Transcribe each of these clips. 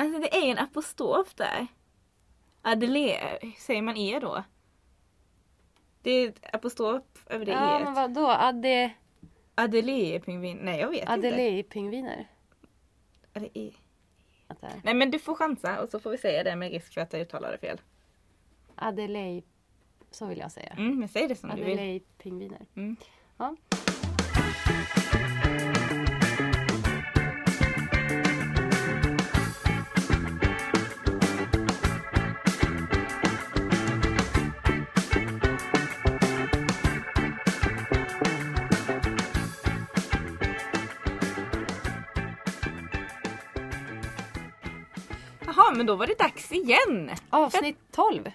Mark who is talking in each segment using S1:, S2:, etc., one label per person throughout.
S1: Alltså det är en apostrof där. Adelaide, säger man E då? Det är ett apostrof över det
S2: Ja,
S1: E.
S2: men vadå? Ade...
S1: Adelaide-pingvin. Nej jag vet inte.
S2: Adelaide-pingviner?
S1: Är det E? Nej men du får chansa och så får vi säga det med risk för att jag uttalar det fel.
S2: Adelaide... Så vill jag säga.
S1: Mm, men säg det som du vill.
S2: Adelaide-pingviner.
S1: Mm.
S2: Ja.
S1: Men då var det dags igen.
S2: Avsnitt 12.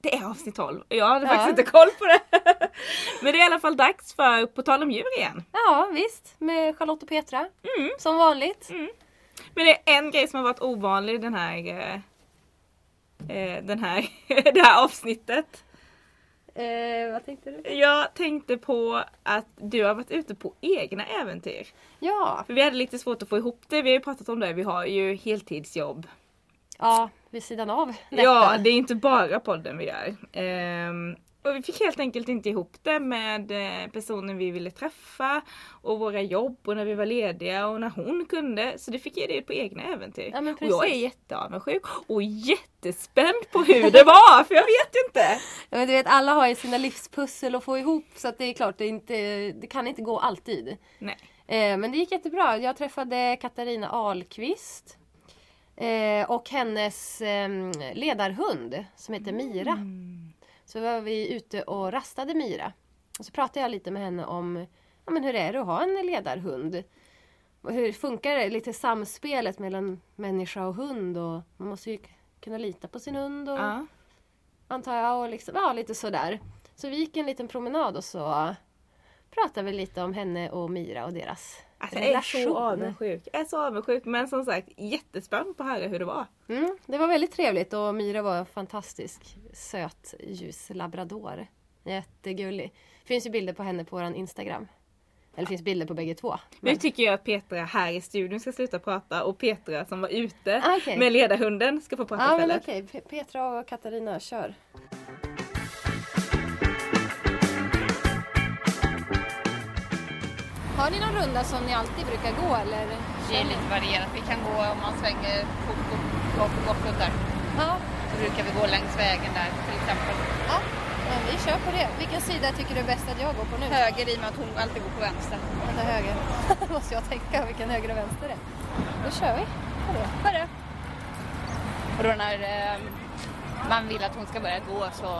S1: Det är avsnitt 12. Jag hade
S2: Ja.
S1: faktiskt inte koll på det. Men det är i alla fall dags för På tal om djur igen.
S2: Ja, visst. Med Charlotte och Petra.
S1: Mm.
S2: Som vanligt.
S1: Men det är en grej som har varit ovanlig den här, eh, eh, den här, det här avsnittet.
S2: Eh, vad tänkte du?
S1: Jag tänkte på att du har varit ute på egna äventyr.
S2: Ja.
S1: För vi hade lite svårt att få ihop det. Vi har ju pratat om det. Vi har ju heltidsjobb.
S2: Ja, vid sidan av detta.
S1: Ja, det är inte bara podden vi gör. Ehm, och vi fick helt enkelt inte ihop det med eh, personen vi ville träffa och våra jobb och när vi var lediga och när hon kunde. Så det fick ge det på egna äventyr.
S2: Ja,
S1: och jag är jätteavundsjuk och jättespänd på hur det var för jag vet inte.
S2: Ja, men du vet, alla har ju sina livspussel att få ihop så att det är klart, det, är inte, det kan inte gå alltid.
S1: Nej.
S2: Eh, men det gick jättebra. Jag träffade Katarina Ahlqvist. Eh, och hennes eh, ledarhund som heter Mira. Så var vi ute och rastade Mira. Och så pratade jag lite med henne om ja, men hur är det att ha en ledarhund. Hur funkar det? Lite samspelet mellan människa och hund. Och man måste ju kunna lita på sin hund. Och,
S1: Ja.
S2: antar jag. Och liksom, ja, lite sådär. Så vi gick en liten promenad och så pratade vi lite om henne och Mira och deras
S1: Alltså, jag är så avundsjuk. Jag är så avundsjuk men som sagt jättespänd på att höra hur det var.
S2: Mm, det var väldigt trevligt och Mira var en fantastisk söt ljus labrador. Jättegullig. finns ju bilder på henne på vår Instagram. Eller det finns bilder på bägge två.
S1: Nu tycker jag att Petra här i studion ska sluta prata och Petra som var ute
S2: Ah, okej.
S1: med ledarhunden ska få prata
S2: men
S1: istället.
S2: okej, Pe- Petra och Katarina kör. Har ni någon runda som ni alltid brukar gå eller?
S3: Det är lite varierat. Vi kan gå om man svänger och bort där.
S2: Ja,
S3: Så brukar vi gå längs vägen där till exempel.
S2: ja. Men vi kör på det. Vilken sida tycker du är bäst att jag går på nu?
S3: Höger i och med att hon alltid går på vänster.
S2: Vänta, höger. Då måste jag tänka vilken höger och vänster är. Då kör vi på det.
S3: Och då när eh, man vill att hon ska börja gå så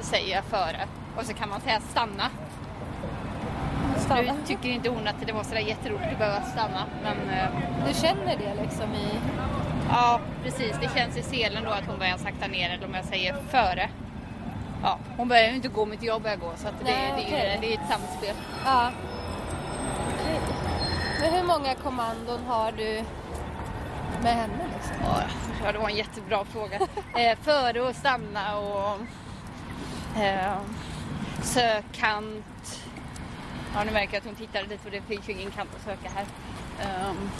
S3: säger jag före. Och så kan man säga stanna. Nu tycker inte hon att det var sådär jätteroligt att behöva stanna. Men eh,
S2: Du känner det liksom i...
S3: ja, precis. Det känns i selen då att hon börjar sakta ner eller om jag säger före. Ja, hon börjar ju inte gå mitt jobb börjar gå så att det,
S2: Nej,
S3: det, är
S2: okej.
S3: ju, det är ett samspel.
S2: Ja. Okej. Men hur många kommandon har du med henne liksom?
S3: Ja, det var en jättebra fråga. eh, före och stanna och eh, sökkant. Ja, nu märker jag att hon tittar lite för det finns ju ingen kant att söka här. Um,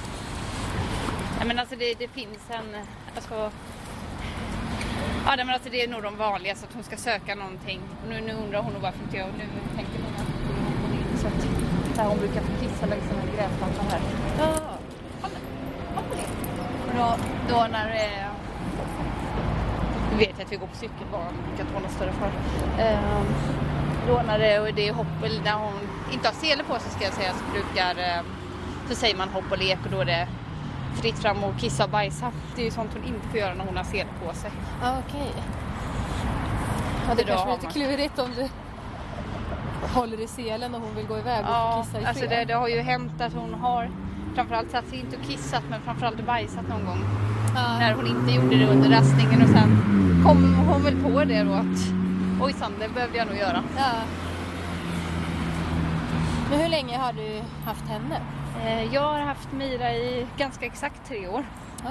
S3: ja, men alltså det, det finns en, alltså, ja men alltså det är nog de vanligaste att hon ska söka någonting. Och nu, nu undrar hon nog varför inte jag, nu tänker hon att hon in så att där hon brukar få kissa längs här gräsmattan här.
S2: Ja.
S3: Och då, då när eh, vet jag att vi går på cykelbana, det brukar inte vara någon större fara. Eh, det, och det är hopp, eller när hon inte har sele på sig ska jag säga, så brukar eh, så säger man hopp och lek och då är det fritt fram och kissa och bajsa. Det är ju sånt hon inte får göra när hon har sele på sig.
S2: Ja, okej. Ja, det kanske är
S3: har
S2: lite klurigt om du håller i selen och hon vill gå iväg och
S3: Ja,
S2: kissa i
S3: alltså
S2: fred.
S3: det, det har ju hänt att hon har framförallt satt sig inte och kissat men framförallt bajsat någon gång.
S2: Ja.
S3: när hon inte gjorde det under rastningen och sen kom hon väl på det då att ojsan, det behövde jag nog göra.
S2: Ja. Men hur länge har du haft henne?
S3: Eh, Jag har haft Mira i ganska exakt tre år.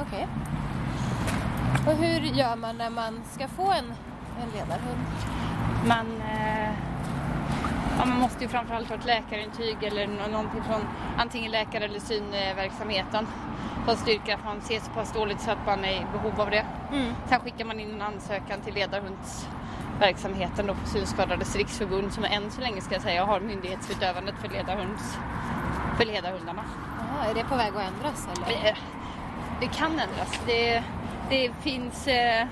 S2: Okej. Och hur gör man när man ska få en, en ledarhund?
S3: Man, eh, ja, man måste ju framförallt ha ett läkarintyg eller nå- någonting från antingen läkare eller synverksamheten för att styrka att man ser så pass dåligt så att man är i behov av det.
S2: Mm.
S3: Sen skickar man in en ansökan till ledarhundsverksamheten då på Synskadades riksförbund som än så länge ska jag säga har myndighetsutövandet för, ledarhunds, för ledarhundarna.
S2: Aha, är det på väg att ändras eller?
S3: Det, det kan ändras. Det, det finns eh,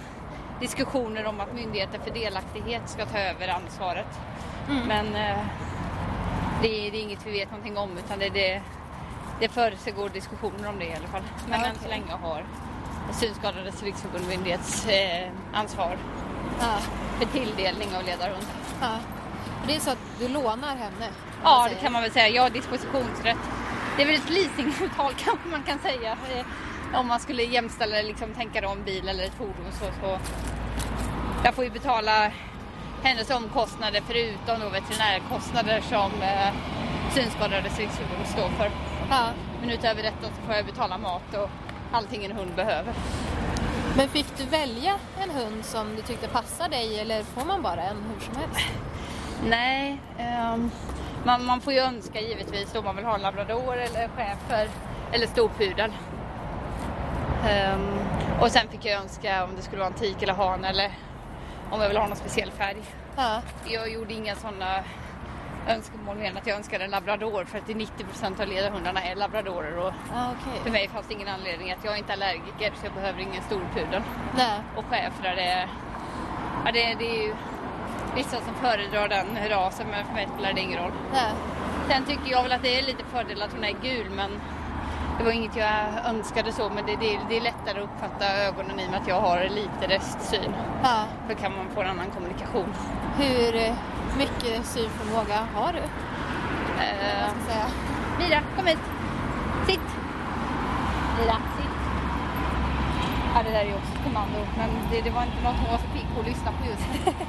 S3: diskussioner om att Myndigheten för delaktighet ska ta över ansvaret.
S2: Mm.
S3: Men eh, det, är, det är inget vi vet någonting om utan det, det, det försiggår diskussioner om det i alla fall. Men
S2: Ja,
S3: än så länge har Synskadades riksförbund myndighetsansvar eh, ansvar
S2: Ja,
S3: för tilldelning av ledarhund.
S2: ja. Det är så att du lånar henne? om
S3: Ja, det kan man väl säga. Jag har dispositionsrätt. Det är väl ett leasingavtal kanske man kan säga. Eh, Om man skulle jämställa det, liksom, tänka en bil eller ett fordon så, så. Jag får ju betala hennes omkostnader förutom då veterinärkostnader som eh, Synskadades riksförbund står för.
S2: Ja.
S3: Men utöver detta så får jag betala mat och allting en hund behöver.
S2: Men fick du välja en hund som du tyckte passade dig eller får man bara en hur som helst?
S3: Nej, ehm, man, man får ju önska givetvis om man vill ha en labrador eller schäfer eller storpudel. Ehm, och sen fick jag önska om det skulle vara en tik eller han eller om jag vill ha någon speciell färg.
S2: Ja.
S3: Jag gjorde inga sådana önskemål mer än att jag önskade en labrador för att är 90% av ledarhundarna är labradorer och
S2: Ja, okej.
S3: för mig fanns det ingen anledning att jag är inte allergiker så jag behöver ingen storpudel. Och schäfrar det, ja, det, det är ju vissa som föredrar den rasen men för mig spelar det ingen roll.
S2: Nej.
S3: Sen tycker jag väl att det är lite fördel att hon är gul men det var inget jag önskade så men det, det, det är lättare att uppfatta ögonen i och med att jag har lite restsyn.
S2: Ja.
S3: Då kan man få en annan kommunikation.
S2: Hur eh, mycket synförmåga har du?
S3: Eh. Mira, kom hit. Sitt. Mira, sitt. Ja, det där är ju också ett kommando men det, det var inte något hon var så pigg på att lyssna på just.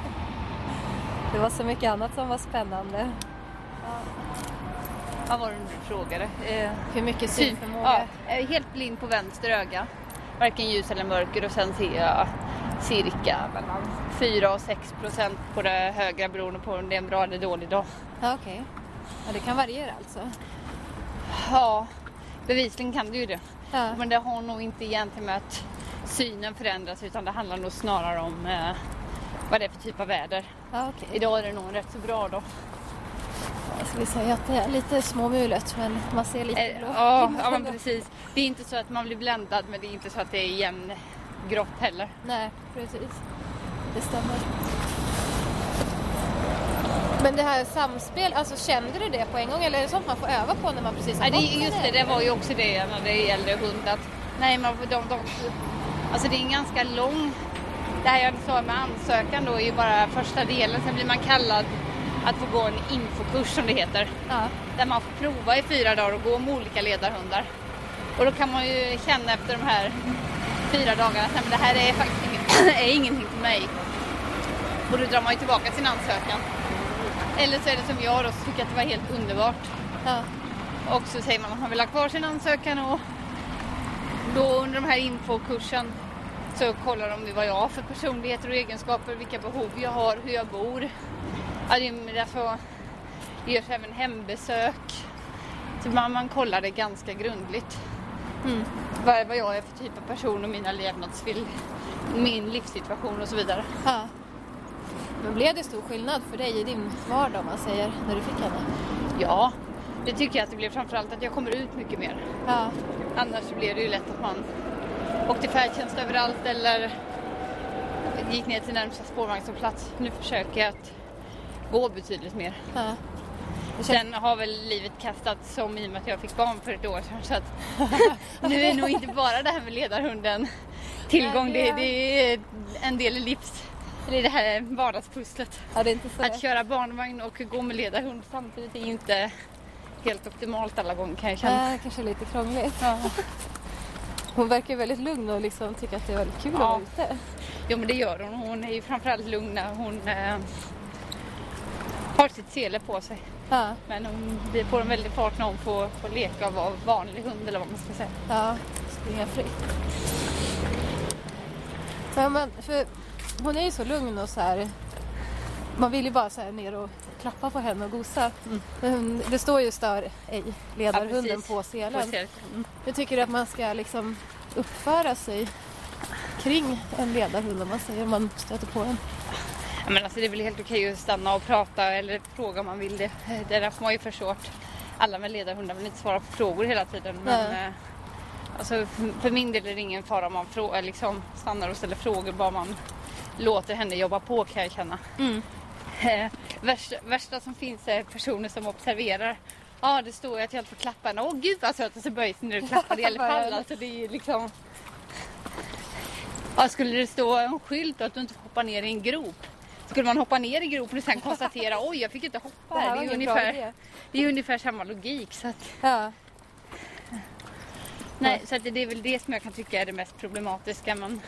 S2: Det var så mycket annat som var spännande.
S3: Vad var det du frågade? Eh,
S2: Hur mycket
S3: Syn.
S2: synförmåga?
S3: Ja, helt blind på vänster öga. Varken ljus eller mörker och sen ser jag cirka mellan 4 och 6 procent på det högra beroende på om det är en bra eller dålig dag.
S2: Ja, okej. Ja, det kan variera alltså.
S3: Ja, bevisligen kan det ju det.
S2: Ja.
S3: Men det har nog inte egentligen med att synen förändras utan det handlar nog snarare om eh, vad det är för typ av väder.
S2: Ja, okej.
S3: Idag är det nog en rätt så bra dag.
S2: Jag skulle säga att det är lite småmulet men man ser lite
S3: Eh,
S2: blå
S3: Ja, ja men precis. Det är inte så att man blir bländad men det är inte så att det är jämngrått heller.
S2: Nej, precis. Det stämmer. Men det här samspel, alltså kände du det på en gång eller är det sånt man får öva på när man precis har
S3: Nej, det, just det, det var ju också det när det gällde hund att nej, man, de, de, alltså det är en ganska lång, det här jag sa med ansökan då är ju bara första delen, sen blir man kallad att få gå en infokurs som det heter.
S2: Ja.
S3: Där man får prova i fyra dagar och gå med olika ledarhundar. Och då kan man ju känna efter de här fyra dagarna att men det här är faktiskt ingen, är ingenting för mig. Och då drar man ju tillbaka sin ansökan. Eller så är det som jag då, så tycker att det var helt underbart.
S2: Ja.
S3: Och så säger man att man vill ha kvar sin ansökan och då under de här infokursen så kollar de vad jag har för personligheter och egenskaper, vilka behov jag har, hur jag bor. Alltså, det görs även hembesök. Så man, man kollar det ganska grundligt.
S2: Mm.
S3: Vad, vad jag är för typ av person och mina levnadsvill, min livssituation och så vidare.
S2: ja. Men blev det stor skillnad för dig i din vardag om man säger, när du fick henne?
S3: Ja, det tycker jag att det blev framförallt att jag kommer ut mycket mer.
S2: Ja.
S3: Annars blir det ju lätt att man åkte färdtjänst överallt eller gick ner till närmsta spårvagnshållplats. Nu försöker jag att gå betydligt mer.
S2: ja.
S3: Sen har väl livet kastats om i och med att jag fick barn för ett år sedan så att nu är nog inte bara det här med ledarhunden tillgång. Det,
S2: det
S3: är en del i livs... Eller i det här vardagspusslet.
S2: ja, det är inte så
S3: Att köra barnvagn och gå med ledarhund samtidigt är inte helt optimalt alla gånger kan jag känna.
S2: Nej, kanske lite krångligt.
S3: Ja.
S2: Hon verkar väldigt lugn och liksom tycker att det är väldigt kul
S3: Ja.
S2: att vara ute.
S3: Jo men det gör hon. Hon är ju framförallt lugn när hon eh, har sitt sele på sig.
S2: Ja.
S3: Men hon blir på en väldig fart när hon får, får leka och vara vanlig hund eller vad man ska säga.
S2: Ja, springa fritt. Ja, men för hon är ju så lugn och så här. Man vill ju bara så här ner och klappa på henne och gosa. Mm. Det står ju stör ej ledarhunden
S3: precis.
S2: på
S3: På
S2: selen.
S3: selen. Mm.
S2: Jag tycker att man ska liksom uppföra sig kring en ledarhund om man säger man stöter på en.
S3: Men alltså det är väl helt okej att stanna och prata eller fråga om man vill det. Det där får man ju förstått. Alla med ledarhundar vill inte svara på frågor hela tiden. Men, eh, alltså, för, för min del är det ingen fara om man frå- eh, liksom stannar och ställer frågor. Bara man låter henne jobba på kan jag känna. Eh, värsta, värsta som finns är personer som observerar. Ja, det står ju att jag inte får klappa henne. Åh gud vad söt! Och så böjer sig när du klappar det i alla fall. Alltså, det är ju liksom... Ja, skulle det stå en skylt att du inte får hoppa ner i en grop. Skulle man hoppa ner i gropen och sen konstatera oj jag fick inte hoppa
S2: Det här
S3: Det är, ungefär, det är ungefär samma logik. Så, att,
S2: Ja.
S3: nej, så att det är väl det som jag kan tycka är det mest problematiska. Men...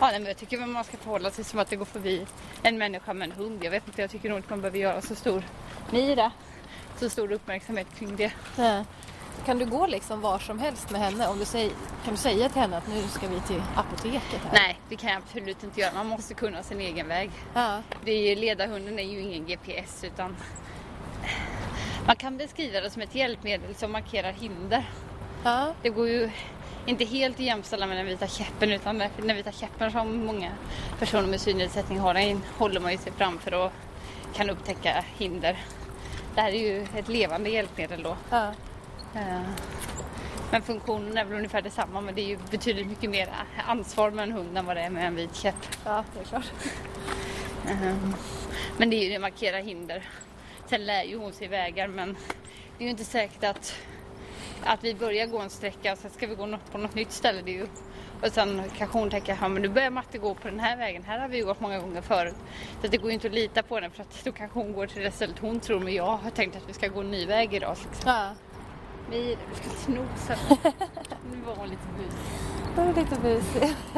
S3: Ja, nej, men jag tycker man ska förhålla sig som att det går förbi en människa med en hund. Jag vet inte, jag tycker nog inte man behöver göra så stor Mira. Så stor uppmärksamhet kring det.
S2: Ja. Kan du gå liksom var som helst med henne? Om du säger, kan du säga till henne att nu ska vi till apoteket? Här?
S3: Nej, det kan jag absolut inte göra. Man måste kunna sin egen väg.
S2: Ja.
S3: Det är ju, ledarhunden är ju ingen GPS utan man kan beskriva det som ett hjälpmedel som markerar hinder.
S2: Ja.
S3: Det går ju inte helt att jämställa med den vita käppen utan den vita käppen som många personer med synnedsättning har den håller man ju sig framför och kan upptäcka hinder. Det här är ju ett levande hjälpmedel då.
S2: Ja.
S3: Men funktionen är väl ungefär detsamma men det är ju betydligt mycket mer ansvar med en hund än vad det är med en vit käpp.
S2: ja, det är klart.
S3: Ehm, Men det är ju det markera hinder. Sen lär ju hon sig vägar men det är ju inte säkert att, att vi börjar gå en sträcka och sen ska vi gå på något nytt ställe. Det är ju, och sen kanske hon tänker, men nu börjar Matte gå på den här vägen, här har vi ju gått många gånger förut. Så att det går ju inte att lita på den för att då kanske hon går till det stället hon tror, men jag har tänkt att vi ska gå en ny väg idag. Liksom.
S2: Ja.
S3: Vi, du ska inte nosa. Nu var hon lite busig.
S2: Det är lite busig.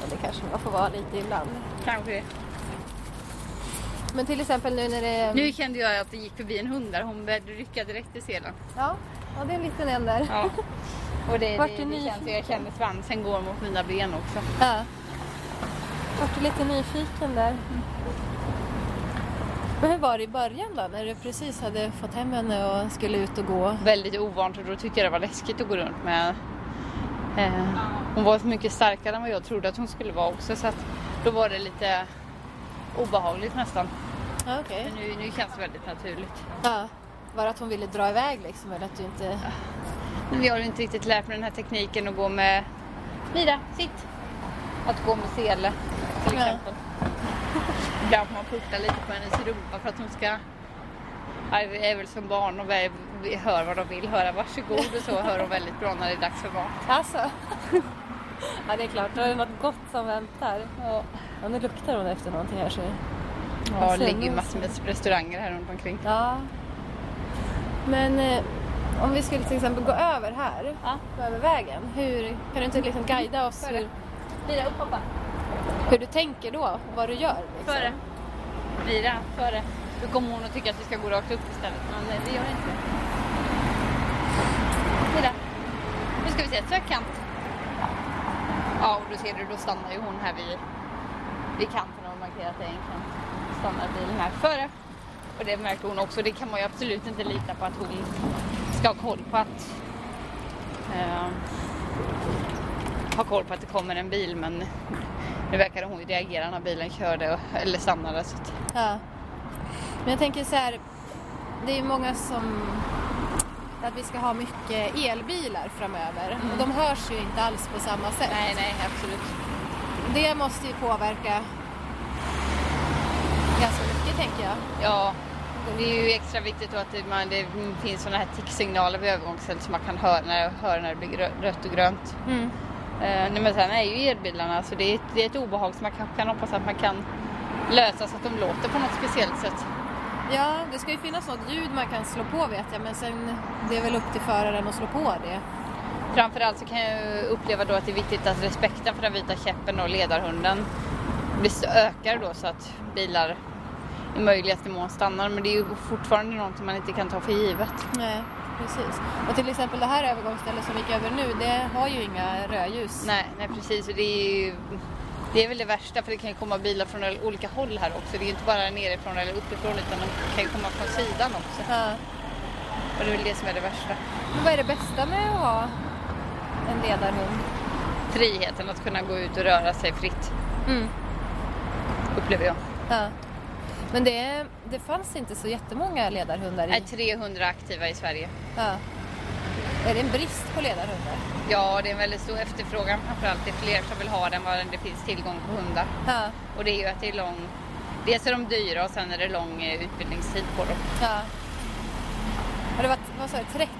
S2: Men det kanske man får vara lite ibland.
S3: Kanske det.
S2: Men till exempel nu när det...
S3: Nu kände jag att det gick förbi en hund där, hon började rycka direkt i selen.
S2: Ja, ja det är en liten en där.
S3: Ja. Och det,
S2: Vart
S3: det, det
S2: nyfiken?
S3: känns, jag känner svansen går mot mina ben också.
S2: Ja. Vart du lite nyfiken där? Men hur var det i början då? När du precis hade fått hem henne och skulle ut och gå?
S3: Väldigt ovant och då tyckte jag det var läskigt att gå runt med. Eh, hon var mycket starkare än vad jag trodde att hon skulle vara också så att då var det lite obehagligt nästan.
S2: Ja, okej.
S3: Men nu, nu känns det väldigt naturligt.
S2: Ja. Var det att hon ville dra iväg liksom? Eller att du inte...
S3: Vi har inte riktigt lärt mig den här tekniken att gå med Mira, sitt! Att gå med sele till
S2: Ja.
S3: exempel. Ibland får man putta lite på hennes rumpa för att hon ska Ja, det är väl som barn och vi vi hör vad de vill höra. Varsågod och så hör hon väldigt bra när det är dags för mat.
S2: Alltså? ja, det är klart. Då är det något gott som väntar.
S3: Ja,
S2: Ja, nu luktar hon efter någonting här så...
S3: ja det ligger ju massor med restauranger här runt omkring.
S2: Ja. Men eh, om vi skulle till exempel gå över här,
S3: Ja.
S2: över vägen. Hur, kan du inte liksom guida oss hur,
S3: Mira, upp hoppa!
S2: Hur du tänker då? och Vad du gör? Liksom?
S3: Före! Mira, före! Då kommer hon att tycka att vi ska gå rakt upp istället, men det gör inte det. Mira! Nu ska vi se, sök kant. Ja, och då ser du, då stannar ju hon här vid, vid kanten och markerar att det är en kant. Stannar bilen här före. Och det märker hon också. Det kan man ju absolut inte lita på att hon ska ha koll på att eh, ha koll på att det kommer en bil men nu verkade hon ju reagera när bilen körde och, eller stannade. Så att,
S2: Ja. Men jag tänker så här, det är ju många som att vi ska ha mycket elbilar framöver och de hörs ju inte alls på samma sätt.
S3: nej, nej, absolut.
S2: Det måste ju påverka ganska mycket tänker jag.
S3: Ja, det är ju extra viktigt då att det, man, det finns sådana här ticksignaler vid övergångsställen som man kan höra när, höra när det blir rött och grönt.
S2: Mm.
S3: Eh, nej, men sen är ju elbilarna, så det är, ett, det är ett obehag som man kanske kan hoppas att man kan lösa så att de låter på något speciellt sätt.
S2: Ja, det ska ju finnas något ljud man kan slå på vet jag men sen det är väl upp till föraren att slå på det.
S3: Framförallt så kan jag uppleva då att det är viktigt att respekten för den vita käppen och ledarhunden ökar då så att bilar i möjligaste mån stannar. Men det är ju fortfarande något man inte kan ta för givet.
S2: Nej, precis. Och till exempel det här övergångsstället som vi gick över nu, det har ju inga rödljus.
S3: Nej, nej precis. Och det är ju Det är väl det värsta för det kan ju komma bilar från olika håll här också. Det är ju inte bara nerifrån eller uppifrån utan de kan ju komma från sidan också.
S2: Ja.
S3: Och det är väl det som är det värsta.
S2: Men vad är det bästa med att ha en ledarhund?
S3: Friheten att kunna gå ut och röra sig fritt
S2: Mm.
S3: upplever jag.
S2: Ja. Men det, det fanns inte så jättemånga ledarhundar i...
S3: 300 aktiva i Sverige.
S2: Ja. Är det en brist på ledarhundar?
S3: Ja, det är en väldigt stor efterfrågan framförallt. Det är fler som vill ha den vad det finns tillgång på hundar.
S2: Ja.
S3: Och det är ju att det är lång... Dels är de dyra och sen är det lång eh, utbildningstid på dem.
S2: ja. Har det varit, vad sa du, 30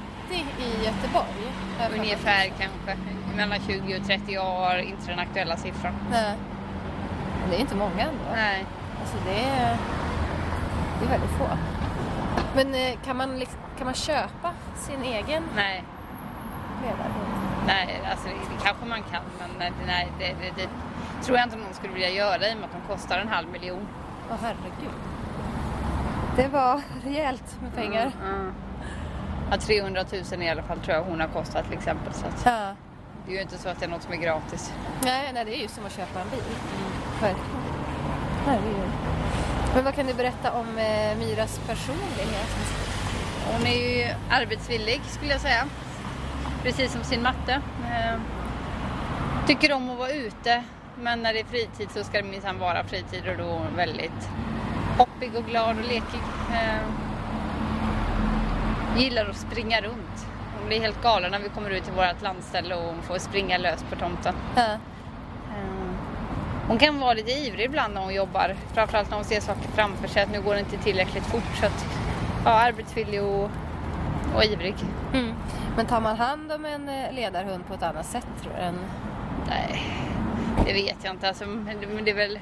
S2: i Göteborg? Har jag.
S3: Ungefär kanske mellan 20 och 30 år, inte den aktuella siffran.
S2: Nej. Men det är inte många ändå.
S3: Nej.
S2: Alltså det är, det är väldigt få. Men eh, kan man, liksom, kan man köpa sin egen
S3: Nej,
S2: ledarhund?
S3: nej alltså det, kanske man kan men nej, det, det, det tror jag inte någon skulle vilja göra i och med att de kostar en halv miljon.
S2: Åh herregud. Det var rejält med pengar.
S3: Mm. Ja, 300 000 i alla fall tror jag hon har kostat till exempel. Så att
S2: Ja.
S3: det är ju inte så att det är något som är gratis.
S2: Nej, nej, det är ju som att köpa en bil. Verkligen. Herregud. Men vad kan du berätta om eh, Myras personlighet?
S3: Hon är ju arbetsvillig skulle jag säga. Precis som sin matte. Eh, tycker om att vara ute men när det är fritid så ska det minsann vara fritid och då är hon väldigt hoppig och glad och lekig. Eh, gillar att springa runt. Hon blir helt galen när vi kommer ut till vårt landställe och hon får springa lös på tomten.
S2: Ja.
S3: Hon kan vara lite ivrig ibland när hon jobbar. Framförallt när hon ser saker framför sig att nu går det inte tillräckligt fort. Så att, ja, arbetsvillig och, och ivrig.
S2: Mm. Men tar man hand om en eh, ledarhund på ett annat sätt tror du? Än...
S3: Nej, det vet jag inte. Alltså, men det- är väl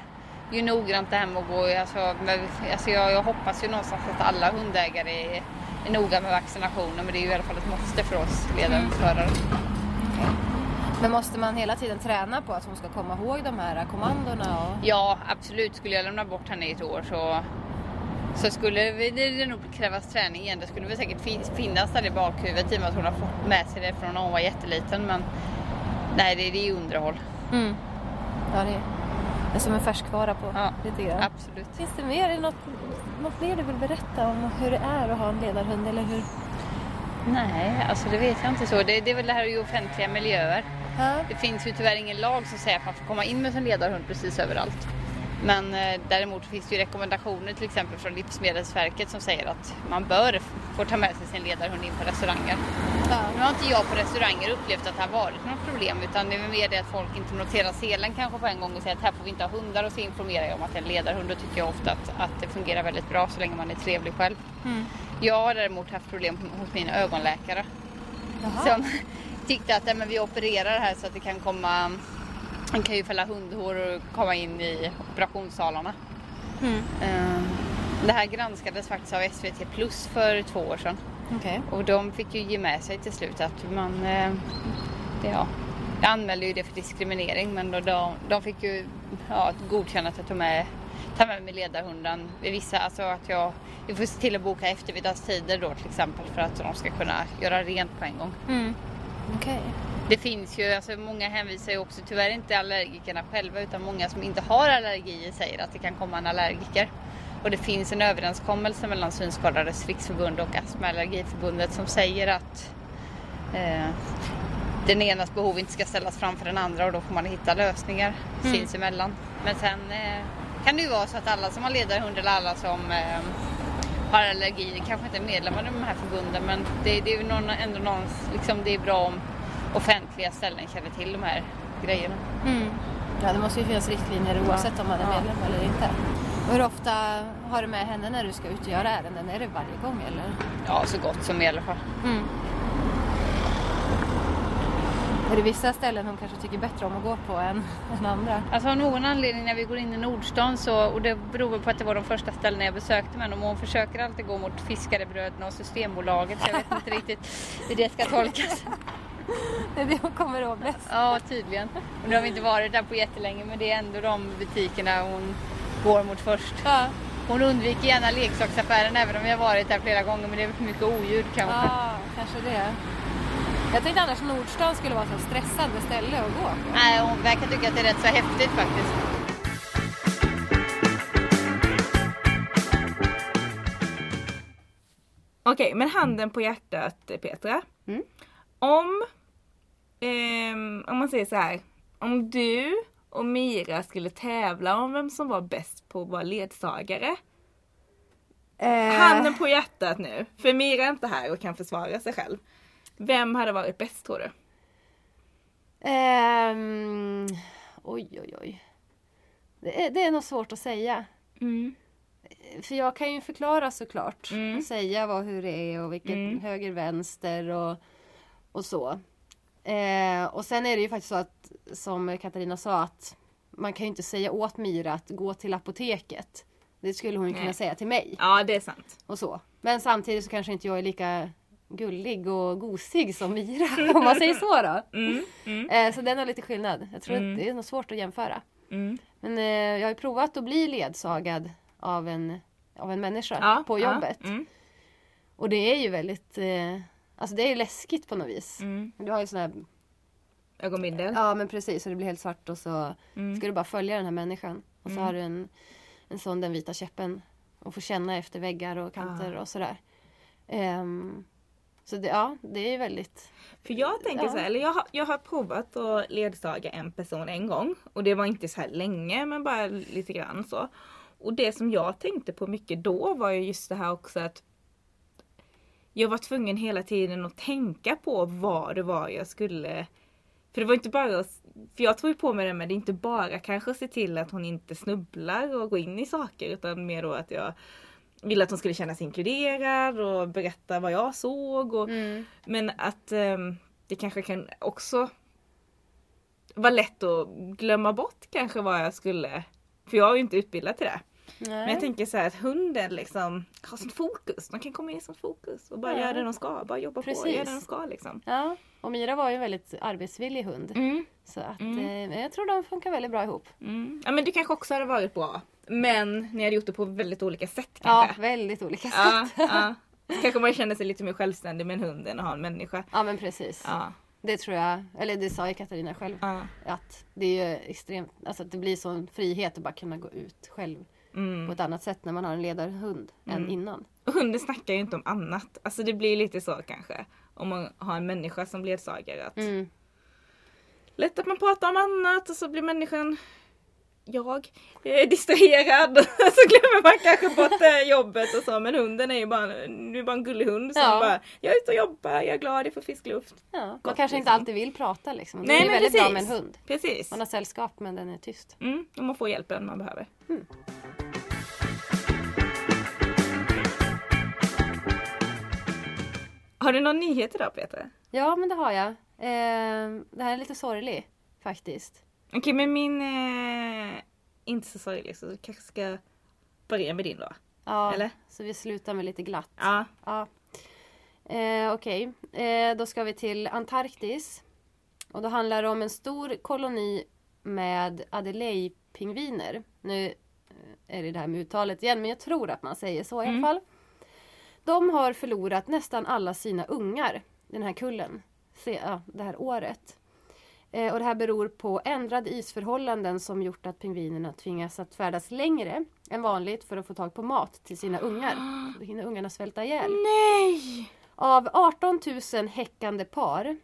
S3: ju noggrant det här med att gå. Alltså, men, alltså jag, jag hoppas ju någonstans att alla hundägare är, är noga med vaccinationer. Men det är ju i alla fall ett måste för oss ledarhundsförare.
S2: Men måste man hela tiden träna på att hon ska komma ihåg de här kommandona? Och...
S3: Ja, absolut. Skulle jag lämna bort henne i ett år så, så skulle det, nog krävas träning igen. Det skulle väl säkert fin- finnas där i bakhuvudet i och med att hon har fått med sig det från när hon var jätteliten. Men nej, det, det är underhåll.
S2: Mm. Ja, det är, det är som en färskvara på
S3: Ja,
S2: lite grann.
S3: Absolut.
S2: Finns det mer, är något, något mer du vill berätta om hur det är att ha en ledarhund? Eller hur?
S3: Nej, alltså det vet jag inte så. Det, det är väl det här i offentliga miljöer. Det finns ju tyvärr ingen lag som säger att man får komma in med sin ledarhund precis överallt. Men eh, däremot finns det ju rekommendationer till exempel från Livsmedelsverket som säger att man bör få ta med sig sin ledarhund in på restauranger.
S2: Ja.
S3: Nu har inte jag på restauranger upplevt att det har varit något problem utan det är mer det att folk inte noterar selen kanske på en gång och säger att här får vi inte ha hundar och så informerar jag om att det är en ledarhund. Då tycker jag ofta att, att det fungerar väldigt bra så länge man är trevlig själv.
S2: Mm.
S3: Jag har däremot haft problem hos min ögonläkare
S2: Jaha.
S3: som tyckte att nej, men vi opererar här så att det kan komma man kan ju fälla hundhår och komma in i operationssalarna.
S2: Mm.
S3: Eh, Det här granskades faktiskt av SVT Plus för två år sedan.
S2: Okej.
S3: Och de fick ju ge med sig till slut att man... eh, Det, ja, jag anmälde ju det för diskriminering men då, de, de fick ju ja, godkänna att jag tog med, ta med mig ledarhunden vid vissa, alltså att jag... Vi får se till att boka eftermiddagstider då till exempel för att de ska kunna göra rent på en gång.
S2: Mm. Okej.
S3: Det finns ju, alltså många hänvisar ju också, tyvärr inte allergikerna själva utan många som inte har allergier säger att det kan komma en allergiker. Och det finns en överenskommelse mellan Synskadades riksförbund och Astma och allergiförbundet som säger att eh, den enas behov inte ska ställas framför den andra och då får man hitta lösningar
S2: Mm.
S3: sinsemellan. Men sen eh, kan det ju vara så att alla som har ledarhund eller alla som eh, har allergier kanske inte är medlemmar i de här förbunden men det, det är ju någon, ändå någon, liksom det är bra om offentliga ställen känner till de här grejerna.
S2: Mm. Ja, det måste ju finnas riktlinjer oavsett om man är
S3: Ja.
S2: medlem eller inte. Hur ofta har du med henne när du ska ut och göra ärenden? Är det varje gång eller?
S3: Ja, så gott som i alla fall.
S2: Mm. Är det vissa ställen hon kanske tycker bättre om att gå på än, än andra?
S3: Alltså av någon anledning när vi går in i Nordstan så, och det beror på att det var de första ställena jag besökte med dem och hon försöker alltid gå mot Fiskarebröderna och Systembolaget så jag vet inte riktigt hur det ska tolkas.
S2: Det är det hon kommer ihåg bäst.
S3: Ja, tydligen. Och nu har vi inte varit där på jättelänge men det är ändå de butikerna hon går mot först.
S2: Ja.
S3: Hon undviker gärna leksaksaffären även om vi har varit där flera gånger men det är för mycket oljud kanske.
S2: Ja, kanske det. Jag tänkte annars Nordstan skulle vara så stressad med ställe att gå på.
S3: Nej, hon verkar tycka att det är rätt så häftigt faktiskt.
S1: Okej, men handen på hjärtat Petra.
S2: Mm.
S1: Om, ehm, om man säger så här. Om du och Mira skulle tävla om vem som var bäst på att vara ledsagare.
S2: Eh,
S1: Handen på hjärtat nu. För Mira är inte här och kan försvara sig själv. Vem hade varit bäst tror du?
S2: ehm, oj, oj, oj. Det är, det är nog svårt att säga. För jag kan ju förklara såklart.
S1: Mm.
S2: Och säga vad, hur det är och vilket
S1: Mm.
S2: höger, vänster och, och så. Eh, och sen är det ju faktiskt så att som Katarina sa att man kan ju inte säga åt Mira att gå till apoteket. Det skulle hon ju kunna säga till mig.
S1: Ja, det är sant.
S2: och så. Men samtidigt så kanske inte jag är lika gullig och gosig som Mira om man säger så då.
S1: Mm, mm,
S2: Eh, så är nog lite skillnad. Jag tror
S1: Mm.
S2: att det är nog svårt att jämföra.
S1: mm.
S2: Men eh, jag har ju provat att bli ledsagad av en, av en människa
S1: Ja,
S2: på
S1: ja,
S2: jobbet.
S1: mm,
S2: Och det är ju väldigt, eh, alltså det är läskigt på något vis.
S1: mm.
S2: Du har ju sån här,
S1: Ögonbindel.
S2: ja men precis, så det blir helt svart och så ska du bara följa den här människan. Och så har du en, en sån den vita käppen. Och får känna efter väggar och kanter
S1: Ah.
S2: och sådär. Ehm, så det, ja, det är ju väldigt...
S1: För jag tänker
S2: Ja.
S1: så här, eller jag har, jag har provat att ledsaga en person en gång. Och det var inte så här länge men bara lite grann så. Och det som jag tänkte på mycket då var ju just det här också att jag var tvungen hela tiden att tänka på vad det var jag skulle för det var inte bara, för jag tror ju på mig det med, det är inte bara kanske att se till att hon inte snubblar och går in i saker utan mer då att jag ville att hon skulle känna sig inkluderad och berätta vad jag såg och men att ehm, det kanske kan också vara lätt att glömma bort kanske vad jag skulle. För jag är ju inte utbildad till det. Men jag tänker så här att hunden liksom har sånt fokus. De kan komma in i sånt fokus och bara
S2: Ja.
S1: göra det de ska. Bara jobba på och
S2: Precis.
S1: göra det de ska liksom.
S2: Ja, och Mira var ju en väldigt arbetsvillig hund.
S1: Mm.
S2: Så att,
S1: Mm.
S2: eh, jag tror de funkar väldigt bra ihop.
S1: Mm. Ja men du kanske också hade varit bra. Men ni hade gjort det på väldigt olika sätt
S2: Ja,
S1: kanske.
S2: väldigt olika sätt.
S1: Ja, ja. Kanske man känner sig lite mer självständig med en hund än att ha en människa.
S2: Ja men precis.
S1: Ja,
S2: Det tror jag, eller det sa ju Katarina själv.
S1: ja.
S2: Att det är ju extremt, alltså att det blir sån frihet att bara kunna gå ut själv
S1: Mm.
S2: på ett annat sätt när man har en ledarhund än
S1: Mm.
S2: innan.
S1: Och hunden snackar ju inte om annat. Alltså det blir lite så kanske. Om man har en människa som ledsagare. Att
S2: Mm.
S1: Lätt att man pratar om annat och så blir människan, jag, eh, distraherad. så glömmer man kanske bort eh, jobbet och så. Men hunden är ju bara, det är bara en gullig hund som
S2: Ja.
S1: bara, jag är ute och jobbar, jag är glad, jag får frisk luft.
S2: Ja, man
S1: Gott,
S2: kanske inte
S1: liksom.
S2: alltid vill prata liksom. Det
S1: Nej,
S2: är
S1: men
S2: väldigt bra med
S1: precis.
S2: en hund.
S1: Precis.
S2: Man har sällskap men den är tyst.
S1: Mm, och man får hjälpen man behöver.
S2: Mm.
S1: Har du någon nyhet idag Peter?
S2: Ja men det har jag. Eh, det här är lite sorglig faktiskt.
S1: Okej men min eh, inte så sorglig så du kanske ska börja med din då.
S2: Ja,
S1: Eller?
S2: Så vi slutar med lite glatt.
S1: Ja.
S2: Ja. Eh, Okej, eh, då ska vi till Antarktis. Och då handlar det om en stor koloni med Adelaide-pingviner. Nu eh, är det det här med uttalet igen, men jag tror att man säger så i alla
S1: Mm.
S2: fall. De har förlorat nästan alla sina ungar, den här kullen, se, ja, det här året. Eh, och det här beror på ändrade isförhållanden som gjort att pingvinerna tvingas att färdas längre än vanligt för att få tag på mat till sina ungar. Då hinner ungarna svälta ihjäl.
S1: Nej!
S2: Av 18 000 häckande par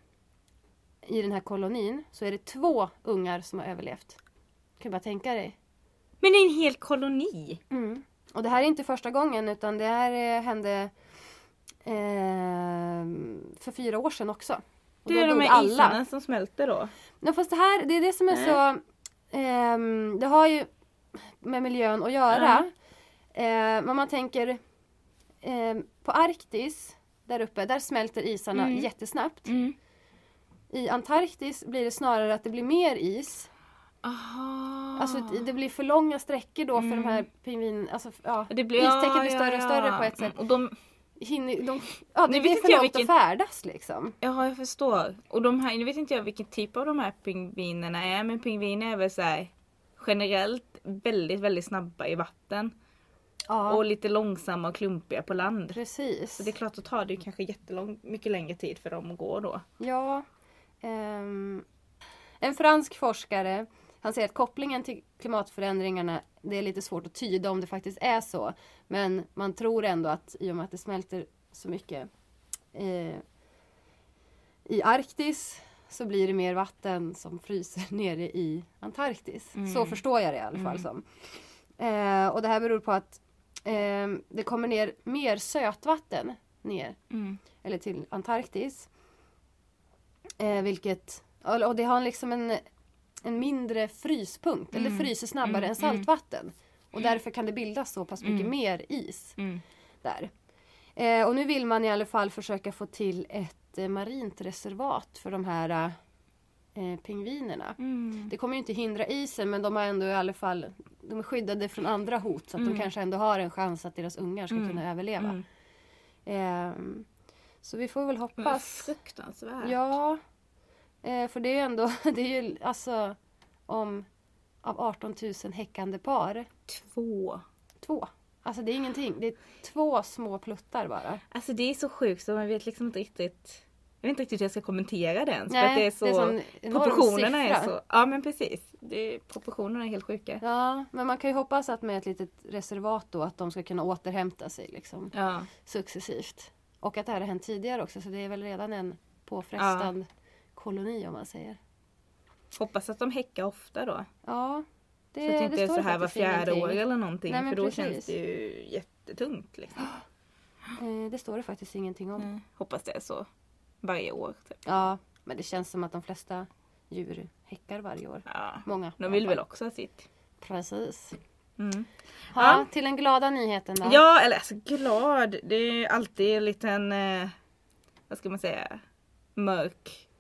S2: i den här kolonin så är det två ungar som har överlevt. Kan du bara tänka dig.
S1: Men det är en hel koloni.
S2: Mm. Och det här är inte första gången utan det här eh, hände eh, för fyra år sedan också. Och
S1: Det är de här isarna som smälter då.
S2: Ja, fast det här, det är det som är
S1: Nej.
S2: så... ehm, det har ju med miljön att göra. Eh, men man tänker ehm, på Arktis, där uppe, där smälter isarna
S1: Mm.
S2: jättesnabbt.
S1: Mm.
S2: I Antarktis blir det snarare att det blir mer is.
S1: Aha.
S2: Alltså det- blir för långa sträckor då för
S1: Mm.
S2: de här pingvin... Alltså, ja,
S1: det blir,
S2: istäcket blir
S1: ja,
S2: större och
S1: ja,
S2: större
S1: ja.
S2: på ett sätt.
S1: Och de,
S2: Hinner, de, ja, det
S1: vet
S2: blir
S1: inte
S2: för
S1: jag vilken-
S2: att färdas liksom.
S1: ja jag förstår. Och de här, nu vet inte jag vilken typ av de här pingvinerna är men pingviner är väl så här generellt väldigt väldigt snabba i vatten.
S2: Ja,
S1: Och lite långsamma och klumpiga på land.
S2: precis.
S1: Så det är klart, då tar det ju kanske jättelång, mycket längre tid för dem att gå då.
S2: Ja. ehm, en fransk forskare han säger att kopplingen till klimatförändringarna det är lite svårt att tyda om det faktiskt är så. Men man tror ändå att i och med att det smälter så mycket eh, i Arktis så blir det mer vatten som fryser nere i Antarktis. Så förstår jag det i alla fall som. Eh, och det här beror på att eh, det kommer ner mer sötvatten ner eller till Antarktis. Eh, vilket, och det har liksom en, en mindre fryspunkt, eller det fryser snabbare än saltvatten. Och därför kan det bildas så pass mycket mer is där. Eh, och nu vill man i alla fall försöka få till ett eh, marint reservat för de här eh, pingvinerna. Det kommer ju inte hindra isen men de har ändå i alla fall de är skyddade från andra hot så att de kanske ändå har en chans att deras ungar ska kunna överleva. Ehm, så vi får väl hoppas.
S1: fruktansvärt.
S2: Ja. Eh, för det är ju ändå, det är ju alltså om av 18 000 häckande par,
S1: Två.
S2: två. Alltså det är ingenting. Det är två små pluttar bara.
S1: Alltså det är så sjukt så man vet liksom inte riktigt jag vet inte riktigt hur jag ska kommentera det ens.
S2: Nej,
S1: för att det är så,
S2: det är
S1: proportionerna är så, ja men precis. Det, proportionerna är helt sjuka.
S2: Ja, men man kan ju hoppas att med ett litet reservat då att de ska kunna återhämta sig liksom
S1: Ja.
S2: successivt. Och att det här har hänt tidigare också så det är väl redan en påfrestad koloni om man säger.
S1: Hoppas att de häckar ofta då.
S2: Ja, det,
S1: så att det inte är så här var fjärde år eller någonting.
S2: Nej,
S1: för då
S2: precis.
S1: känns det ju jättetungt. Liksom.
S2: Eh, det står det faktiskt ingenting om.
S1: Mm. Hoppas det är så varje år. Typ.
S2: Ja, men det känns som att de flesta djur häckar varje år.
S1: Ja.
S2: Många.
S1: De vill väl också ha sitt.
S2: Precis.
S1: Mm.
S2: Ja,
S1: Ja.
S2: Till den glada nyheten då.
S1: Ja, eller alltså glad. Det är alltid en liten, eh, vad ska man säga, mörk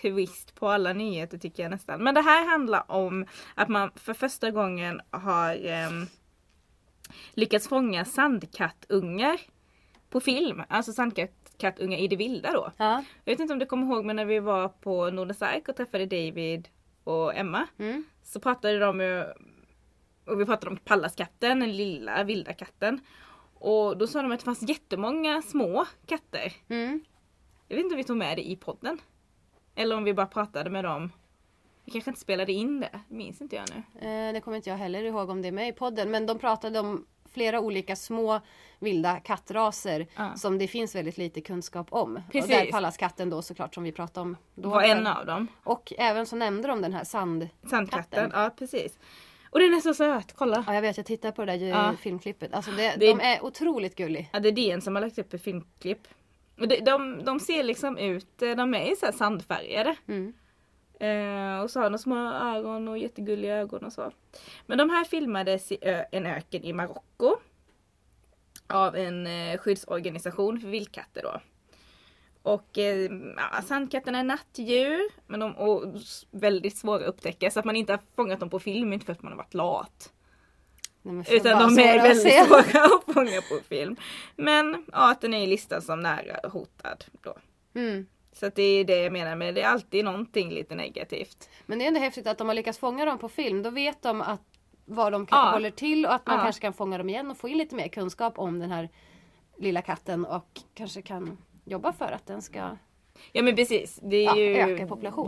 S1: twist på alla nyheter tycker jag nästan. Men det här handlar om att man för första gången har ehm, lyckats fånga sandkattungar på film. Alltså sandkattungar i det vilda då.
S2: Ja.
S1: Jag vet inte om du kommer ihåg men när vi var på Nordens Ark och träffade David och Emma.
S2: Mm.
S1: Så pratade de ju, och vi pratade om pallaskatten, den lilla vilda katten. Och då sa de att det fanns jättemånga små katter.
S2: Mm.
S1: Jag vet inte om vi tog med det i podden. Eller om vi bara pratade med dem. Vi kanske inte spelade in det, minns inte jag nu.
S2: Eh, det kommer inte jag heller ihåg om det är med i podden. Men de pratade om flera olika små vilda kattraser
S1: Ja.
S2: som det finns väldigt lite kunskap om.
S1: Precis.
S2: Och där Pallaskatten då såklart som vi pratade om. Då
S1: var en av dem.
S2: Och även så nämnde de den här sand...
S1: Sandkatten,
S2: Katten.
S1: ja precis. Och den är så söt, kolla!
S2: Ja jag vet, jag tittar på det där
S1: Ja.
S2: filmklippet. Alltså det,
S1: Det-
S2: de är otroligt gulliga.
S1: Ja, det är DN som har lagt upp ett filmklipp. De, de, de ser liksom ut, eh, de är ju så här sandfärgade.
S2: Mm.
S1: Eh, och så har de små ögon och jättegulliga ögon och så. Men de här filmades i ö, en öken i Marocko. Av en eh, skyddsorganisation för vildkatter då. Och eh, ja, sandkatterna är nattdjur. Men de är väldigt svåra att upptäcka så att man inte har fångat dem på film, inte för att man har varit lat.
S2: Nej,
S1: Utan de är väldigt svåra att fånga på film. Men arten är listad som nära hotad då.
S2: Mm.
S1: Så det är det jag menar med det är alltid någonting lite negativt.
S2: Men det är ändå häftigt att de har lyckats fånga dem på film. Då vet de att vad de kan,
S1: Ja.
S2: håller till och att man
S1: Ja.
S2: kanske kan fånga dem igen och få in lite mer kunskap om den här lilla katten och kanske kan jobba för att den ska...
S1: Ja men precis. Det är
S2: Ja,
S1: ju.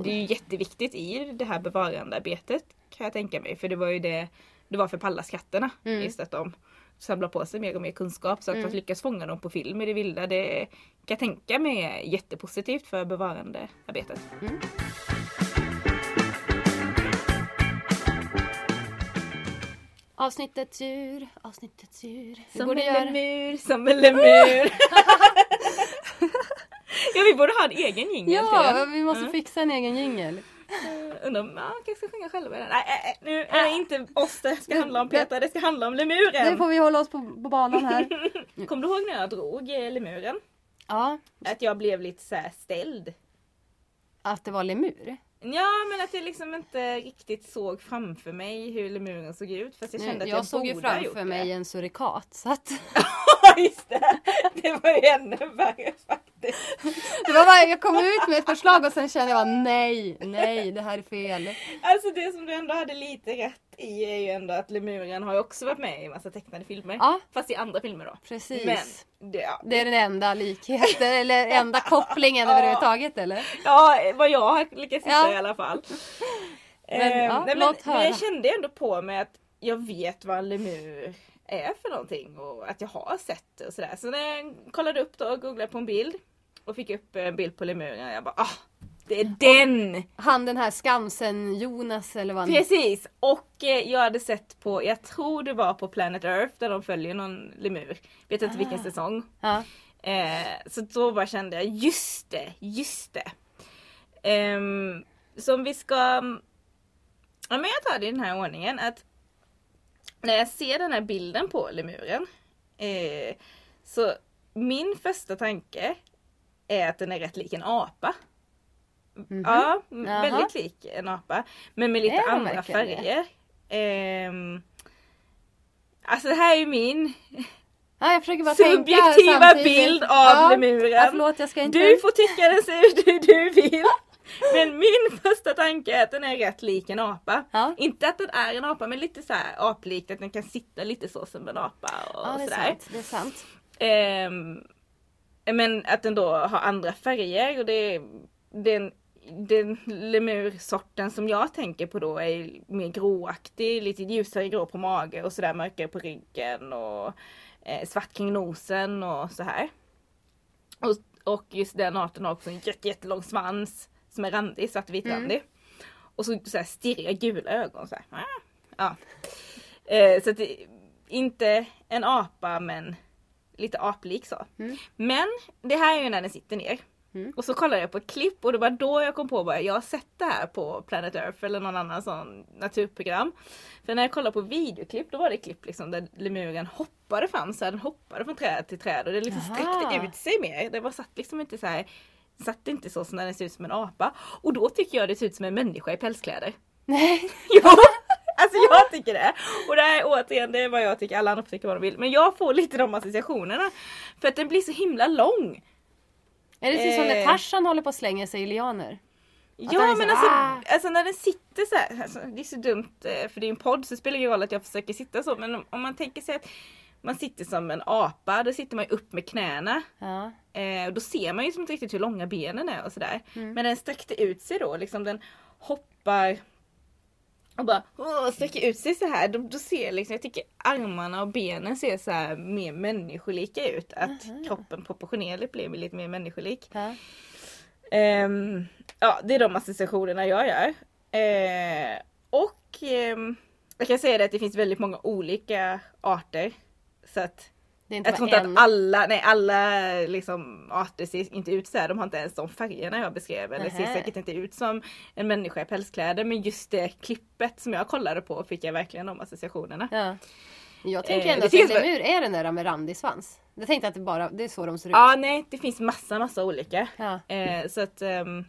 S1: Det är ju jätteviktigt i det här bevarandearbetet kan jag tänka mig. För det var ju det det var för pallaskatterna.
S2: Mm.
S1: Just att de samlar på sig mer och mer kunskap. Så att,
S2: Mm.
S1: lyckas fånga dem på film i det vilda det kan jag tänka mig är jättepositivt för bevarandearbetet.
S2: Mm. Avsnittets djur, avsnittets djur. Vi
S1: Som en lemur, som en lemur. ja vi borde ha en egen jingel
S2: Ja, vi måste fixa en egen jingel.
S1: Eh, Undrar om ja, kanske ska sjunga själva den. Nej, äh, äh, nu är det inte oss det ska handla om Peter, det ska handla om lemuren.
S2: Nu får vi hålla oss på, på banan här.
S1: Kommer du ihåg när jag drog eh, lemuren?
S2: Ja,
S1: Att jag blev lite så här ställd.
S2: att det var lemur.
S1: Ja men att jag liksom inte riktigt såg framför mig hur lemuren såg ut. Fast jag kände att
S2: jag,
S1: jag,
S2: såg ju framför mig
S1: det.
S2: en surikat. Så att,
S1: Ja just det! Det var ju ännu värre faktiskt.
S2: Det var bara, jag kom ut med ett förslag och sen kände jag bara, nej, nej, det här är fel.
S1: Alltså det som du ändå hade lite rätt i är ju ändå att Lemuren har ju också varit med i massa tecknade filmer.
S2: Ja.
S1: Fast i andra filmer då.
S2: Precis.
S1: Men det, ja.
S2: Det är den enda likheten eller enda kopplingen överhuvudtaget eller?
S1: ja, vad jag har lyckats hitta
S2: Ja.
S1: i alla fall.
S2: Men,
S1: Eh,
S2: ja,
S1: nej, men, men jag kände ändå på mig att jag vet vad en lemur är för någonting och att jag har sett det och sådär. Så när jag kollade upp då och googlade på en bild och fick upp en bild på lemuren jag bara ah, det är den!
S2: Han den här Skansen-Jonas eller vad han
S1: Precis! Och eh, jag hade sett på, jag tror det var på Planet Earth där de följer någon lemur. Vet inte vilken
S2: Ah.
S1: säsong.
S2: Ja.
S1: Eh, så då bara kände jag, just det, just det. Ehm, så om vi ska... Ja men jag tar det i den här ordningen att när jag ser den här bilden på lemuren eh, så min första tanke är att den är rätt lik en apa.
S2: Mhm.
S1: Ja,
S2: Jaha.
S1: väldigt lik en apa. Men med lite andra färger. Ehm, alltså det här är ju min
S2: Ja, jag försöker bara
S1: subjektiva bild av
S2: ja.
S1: lemuren.
S2: Ja, förlåt, jag ska inte...
S1: Du får tycka den ser ut hur du vill. Men min första tanke är att den är rätt lik en apa.
S2: Ja.
S1: Inte att den är en apa men lite så här aplikt att den kan sitta lite så som en apa och
S2: Ja, det är
S1: sådär.
S2: sant. Det är sant.
S1: Ehm, men att den då har andra färger och det den, den lemursorten som jag tänker på då är mer gråaktig, lite ljusare grå på mage och sådär mörkare på ryggen och eh, svart kring nosen och så här. Och, och just den arten har också en jätte, jättelång svans som är randig, svartvitrandig. Och så, så här stirriga gula ögon. Så här. Ah, Ja. Eh, så att det, inte en apa men lite aplik så.
S2: Mm.
S1: Men det här är ju när den sitter ner.
S2: Mm.
S1: Och så kollade jag på ett klipp och det var då jag kom på att jag har sett det här på Planet Earth eller någon annan sån naturprogram. För när jag kollade på videoklipp då var det klipp liksom där lemuren hoppade fram så här, den hoppade från träd till träd och det liksom sträckte ut sig mer. Det var satt liksom inte så här Satt inte så som när den ser ut som en apa. Och då tycker jag det ser ut som en människa i pälskläder.
S2: Nej.
S1: Jo! Alltså jag tycker det. Och det här är återigen det är vad jag tycker, alla andra får tycka vad de vill. Men jag får lite de associationerna. För att den blir så himla lång.
S2: Är det typ som när
S1: Eh.
S2: Tarzan håller på att slänga sig i lianer? Att
S1: Ja men
S2: så-
S1: alltså,
S2: ah.
S1: alltså när den sitter så här, alltså, det är så dumt eh, för det är en podd så det spelar ingen roll att jag försöker sitta så men om, om man tänker sig att man sitter som en apa, då sitter man ju upp med knäna.
S2: Ja.
S1: Eh, och då ser man ju inte riktigt hur långa benen är och sådär.
S2: Mm.
S1: Men den sträckte ut sig då, liksom den hoppar och bara sträcker ut sig så här. Då, då ser jag liksom, jag tycker armarna och benen ser så här mer människolika ut. Att
S2: Aha.
S1: kroppen proportionerligt blir lite mer människolik.
S2: Ja.
S1: Ehm, ja, det är de associationerna jag gör. Eh, och ehm, jag kan säga det att det finns väldigt många olika arter. Så att jag tror inte
S2: en.
S1: att alla, nej alla liksom arter ser inte ut så här. De har inte ens de färgerna jag beskrev. Eller ser säkert inte ut som en människa i pälskläder. Men just det klippet som jag kollade på fick jag verkligen de associationerna.
S2: Ja. Jag tänker
S1: Eh,
S2: ändå att en lemur är den där med randig svans. Jag tänkte att det bara det är så de ser ut.
S1: Ja, nej det finns massa, massa olika.
S2: Ja.
S1: Eh, så att, ehm,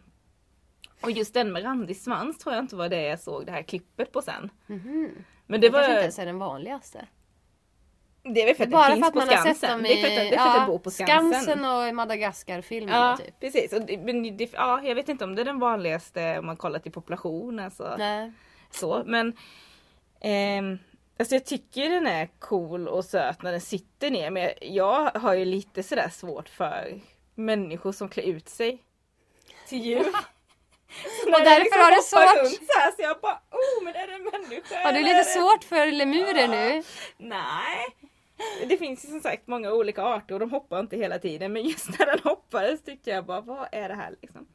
S1: och just den med randig svans tror jag inte var det jag såg det här klippet på sen.
S2: Mhm.
S1: Men det
S2: Det kanske
S1: var...
S2: inte ens är den vanligaste.
S1: Det är väl för att
S2: Bara
S1: det
S2: för
S1: finns
S2: att
S1: på
S2: man har sett dem
S1: Det är
S2: i
S1: för att, det är för att jag bor på Skansen.
S2: Skansen och i Madagaskar-filmerna
S1: Ja,
S2: typ.
S1: precis. Och det, men det, ja, jag vet inte om det är den vanligaste om man kollar till population. Alltså,
S2: Nej.
S1: så. Men ehm, alltså jag tycker den är cool och söt när den sitter ner. Men jag har ju lite sådär svårt för människor som klär ut sig till djur.
S2: Och därför har du svårt.
S1: Så, här, så jag bara, oh men är det en människa?
S2: Har du lite svårt för lemurer nu?
S1: Nej. Det finns ju som sagt många olika arter och de hoppar inte hela tiden. Men just när den hoppade så tyckte jag bara, vad är det här liksom?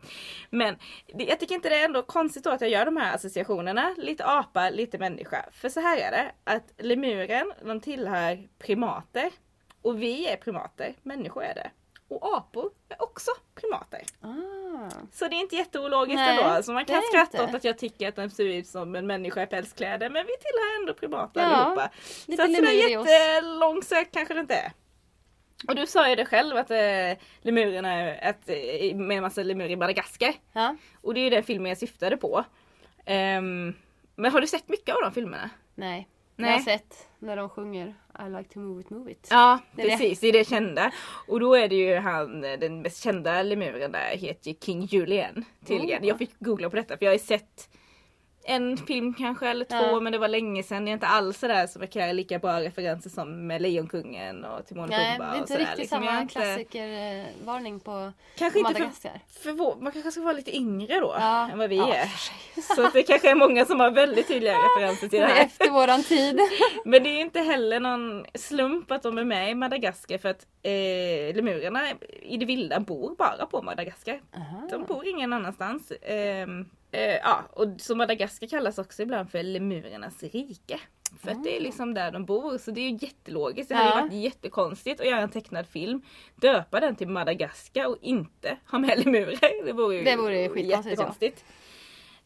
S1: Men det, jag tycker inte det är ändå konstigt då att jag gör de här associationerna. Lite apa, lite människa. För så här är det, att lemuren, de tillhör primater. Och vi är primater, människor är det. Och apor är också primater.
S2: Ah.
S1: Så det är inte jätteologiskt
S2: Nej,
S1: ändå. Alltså man kan skratta åt att jag tycker att den ser ut som en människa i pälskläder. Men vi tillhör ändå primater
S2: Ja,
S1: allihopa. så att sådär jättelångsökt kanske det inte är. Och du sa ju det själv att äh, lemurerna, är- att, eh, med en massa lemurer i Madagaskar.
S2: Ja.
S1: Och det är ju den filmen jag syftade på. Ehm, men har du sett mycket av de filmerna?
S2: Nej. Jag har
S1: Nej.
S2: sett när de sjunger I like to move it, move it.
S1: Ja
S2: Det är det.
S1: precis, det är det kända. Och då är det ju han, den mest kända lemuren där heter King Julian tydligen.
S2: Oh.
S1: Jag fick googla på detta för jag har ju sett en film kanske eller två
S2: Ja.
S1: men det var länge sedan. Det är inte alls sådär som jag kan lika bra referenser som med Lejonkungen och Timon och
S2: Nej,
S1: Pumba
S2: det är inte riktigt
S1: Liksom,
S2: samma
S1: inte-
S2: klassikervarning på
S1: Kanske inte för,
S2: Madagaskar.
S1: för vår, man kanske ska vara lite yngre då
S2: Ja.
S1: än vad vi
S2: Ja,
S1: är. Så det kanske är många som har väldigt tydliga referenser till det
S2: Det är
S1: här.
S2: efter våran tid.
S1: Men det är inte heller någon slump att de är med i Madagaskar för att eh, lemurerna i det vilda bor bara på Madagaskar.
S2: Aha.
S1: De bor ingen annanstans. Ehm, eh, ja, och så Madagaskar kallas också ibland för lemurernas rike. För att det är liksom där de bor så det är ju jättelogiskt. Det hade ju
S2: Ja.
S1: varit jättekonstigt att göra en tecknad film, döpa den till Madagaskar och inte ha med lemurer. Det vore ju
S2: Det vore ju
S1: jättekonstigt.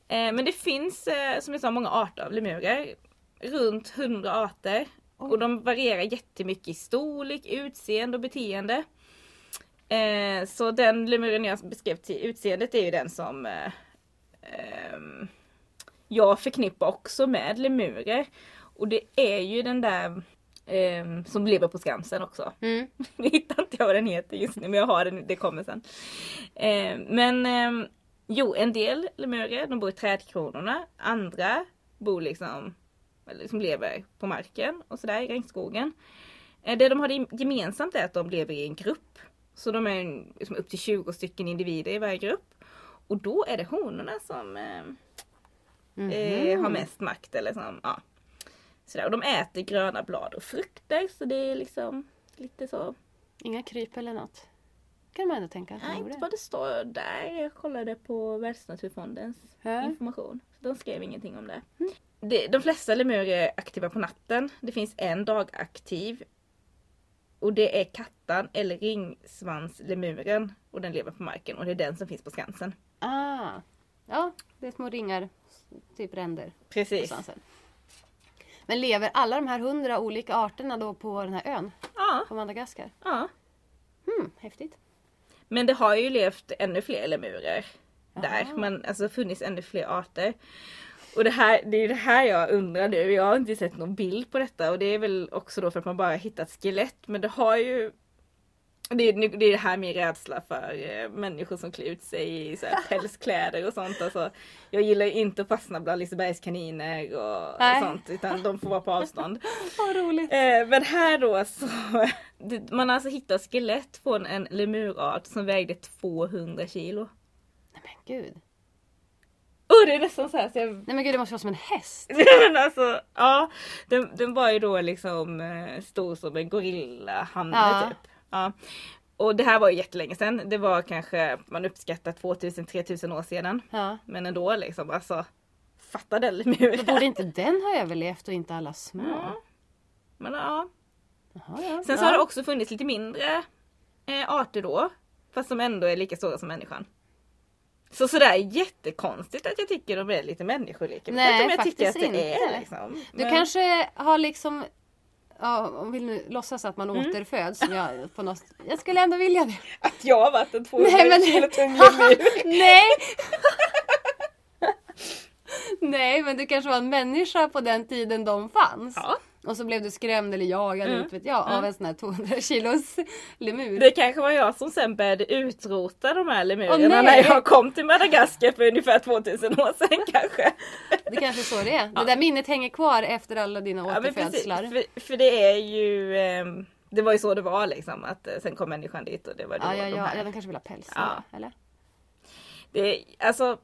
S1: Eh, men det finns eh, som jag sa många arter av lemurer. Runt 100 arter.
S2: Oj.
S1: Och de varierar jättemycket i storlek, utseende och beteende. Eh, så den lemuren jag beskrev till utseendet är ju den som eh, ehm, jag förknippar också med lemurer. Och det är ju den där ehm, som lever på Skansen också.
S2: Mm.
S1: Nu hittar inte jag vad den heter just nu men jag har den, det kommer sen. Eh, men eh, jo, en del lemurer de bor i trädkronorna. Andra bor liksom, eller liksom lever på marken och sådär i regnskogen. Eh, det de har gemensamt är att de lever i en grupp. Så de är liksom upp till 20 stycken individer i varje grupp. Och då är det honorna som eh,
S2: Mhm.
S1: eh, har mest makt. Eller som, ja. Sådär. Och de äter gröna blad och frukter så det är liksom lite så
S2: Inga kryp eller något. kan man ändå tänka att de
S1: Nej, inte vad det står där. Jag kollade på Världsnaturfondens
S2: Ja.
S1: information. De skrev ingenting om det. det. De flesta lemurer är aktiva på natten. Det finns en dagaktiv. Och det är kattan eller ringsvanslemuren. Och den lever på marken och det är den som finns på Skansen.
S2: Ah. Ja, det är små ringar. Typ ränder
S1: Precis.
S2: Men lever alla de här hundra olika arterna då på den här ön?
S1: Ja,
S2: På Madagaskar?
S1: ja.
S2: Hmm, häftigt.
S1: Men det har ju levt ännu fler lemurer där.
S2: Aha.
S1: Men alltså funnits ännu fler arter. Och det, här, det är det här jag undrar nu. Jag har inte sett någon bild på detta och det är väl också då för att man bara hittat skelett. Men det har ju det är, det är det här min rädsla för eh, människor som klär ut sig i så här, pälskläder och sånt. Alltså, jag gillar inte att fastna bland Lisebergskaniner och, och sånt. Utan de får vara på avstånd.
S2: Vad roligt.
S1: Eh, men här då så, man har alltså hittat skelett från en lemurart som vägde 200 kilo.
S2: Nej men gud.
S1: Oh, det är nästan så här så jag...
S2: Nej men gud det måste vara som en häst.
S1: men alltså, ja. Den, den var ju då liksom eh, stor som en gorillahanne
S2: Ja.
S1: typ. Ja. Och det här var ju jättelänge sedan. Det var kanske, man uppskattar 2000-3000 år sedan.
S2: Ja.
S1: Men ändå liksom, alltså. Fatta den lemuren.
S2: Borde inte den ha överlevt och inte alla små?
S1: Ja. Men ja,
S2: Jaha, ja.
S1: Sen så har det också funnits lite mindre eh, arter då. Fast som ändå är lika stora som människan. Så sådär jättekonstigt att jag tycker de är lite människolika.
S2: Nej,
S1: inte jag
S2: faktiskt
S1: det är
S2: inte.
S1: liksom.
S2: Du
S1: Men-
S2: kanske har liksom Ja, om nu låtsas att man
S1: Mm.
S2: återföds. Jag, på något, jag skulle ändå vilja det.
S1: Att jag har varit en 200
S2: Nej, men-
S1: kilo tung.
S2: Nej! Nej, men du kanske var en människa på den tiden de fanns.
S1: Ja,
S2: Och så blev du skrämd eller jagad
S1: Mm.
S2: vet jag, av
S1: Mm.
S2: en sån här 200 kilos lemur.
S1: det kanske var jag som sen började utrota de här lemurerna när jag kom till Madagaskar för ungefär 2000 år sedan kanske.
S2: Det kanske är så det är. Det där minnet hänger kvar efter alla dina
S1: Ja,
S2: återfödslar.
S1: För, för det är ju ehm, det var ju så det var liksom att eh, sen kom människan dit och det var då
S2: Ja, ja,
S1: de
S2: ja,
S1: här
S2: ja, de kanske vill ha päls.
S1: Ja.
S2: Eller?
S1: Det, alltså,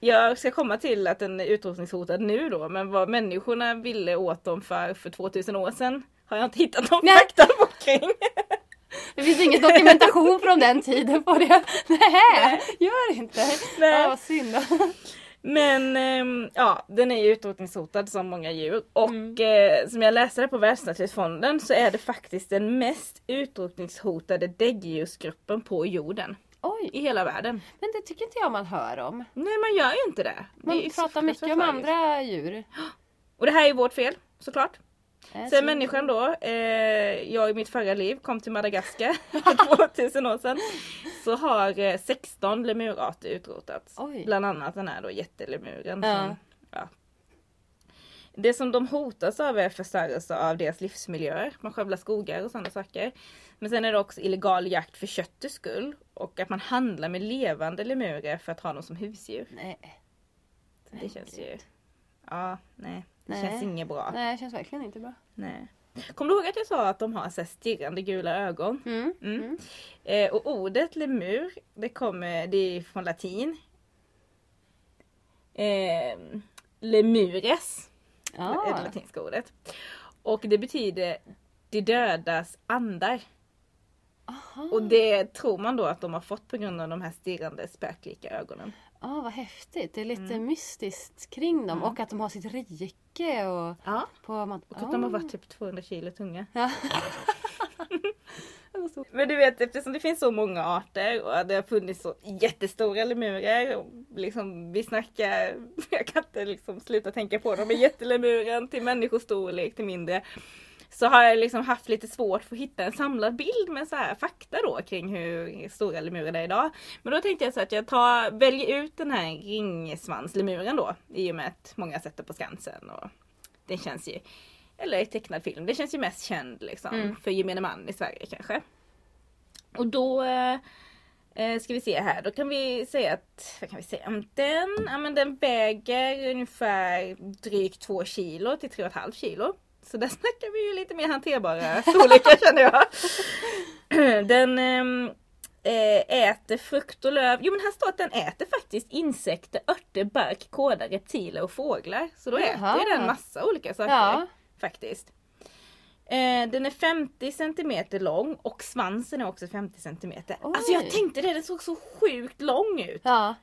S1: jag ska komma till att den är utrotningshotad nu då, men vad människorna ville åt dem för, för 2000 år sedan har jag inte hittat någon
S2: Nej.
S1: fakta på kring.
S2: Det finns ingen dokumentation från den tiden på det. Nej, gör inte.
S1: Nej.
S2: Ja, vad synd.
S1: Men ehm, ja, den är ju utrotningshotad som många djur. Och
S2: Mm.
S1: eh, som jag läste det på Världsnaturfonden så är det faktiskt den mest utrotningshotade däggdjursgruppen på jorden.
S2: Oj,
S1: I hela världen.
S2: men det tycker inte jag man hör om.
S1: Nej man gör ju inte det. det
S2: Man
S1: så
S2: pratar mycket om andra djur.
S1: Och det här är vårt fel, såklart.
S2: Eh,
S1: Sen
S2: så-
S1: människan då, eh, jag i mitt förra liv kom till Madagaskar för 2000 år sedan. Så har eh, 16 lemurarter utrotats.
S2: Oj.
S1: Bland annat den här då jättelemuren.
S2: Ja.
S1: Som, ja. Det som de hotas av är förstörelse av deras livsmiljöer. Man skövlar skogar och sådana saker. Men sen är det också illegal jakt för köttets skull. Och att man handlar med levande lemurer för att ha dem som husdjur.
S2: Nej.
S1: Det känns ju... Ja, nej. Det
S2: Nej.
S1: känns inget bra.
S2: Nej, det känns verkligen inte bra.
S1: Nej. Kommer du ihåg att jag sa att de har så stirrande gula ögon?
S2: Mm.
S1: Mm.
S2: Mm.
S1: Eh, och ordet lemur, det kommer, det är från latin. Eh, lemures, är det latinska ordet. Och det betyder de dödas andar.
S2: Aha.
S1: Och det tror man då att de har fått på grund av de här stirrande spöklika ögonen.
S2: Ja, vad häftigt. Det är lite
S1: Mm.
S2: mystiskt kring dem
S1: Mm.
S2: och att de har sitt rike och
S1: Ja.
S2: på... Man...
S1: Och att de har varit typ 200 kilo tunga.
S2: Ja.
S1: Men du vet eftersom det finns så många arter och det har funnits så jättestora lemurer. och Liksom, vi snackar, jag kan inte liksom sluta tänka på dem, men jättelemuren till människostorlek till mindre. Så har jag liksom haft lite svårt för att hitta en samlad bild med så här fakta då kring hur stora lemurer är idag. Men då tänkte jag så att jag tar, väljer ut den här ringsvanslemuren då i och med att många sätter på Skansen och den känns ju, eller i tecknad film, det känns ju mest känd liksom
S2: Mm.
S1: för gemene man i Sverige kanske. Och då eh, eh, ska vi se här, då kan vi säga att, vad kan vi säga om den? Ja men den väger ungefär drygt 2 kilo till 3,5 kilo. Så där snackar vi ju lite mer hanterbara storlekar känner jag. Den ehm, eh, äter frukt och löv. Jo men här står att den äter faktiskt insekter, örter, bark, kåda, reptiler och fåglar. Så då
S2: Jaha.
S1: äter den massa olika saker
S2: Ja.
S1: Faktiskt. Eh, den är 50 cm lång och svansen är också 50 cm. Alltså jag tänkte det, den såg så sjukt lång ut.
S2: Ja.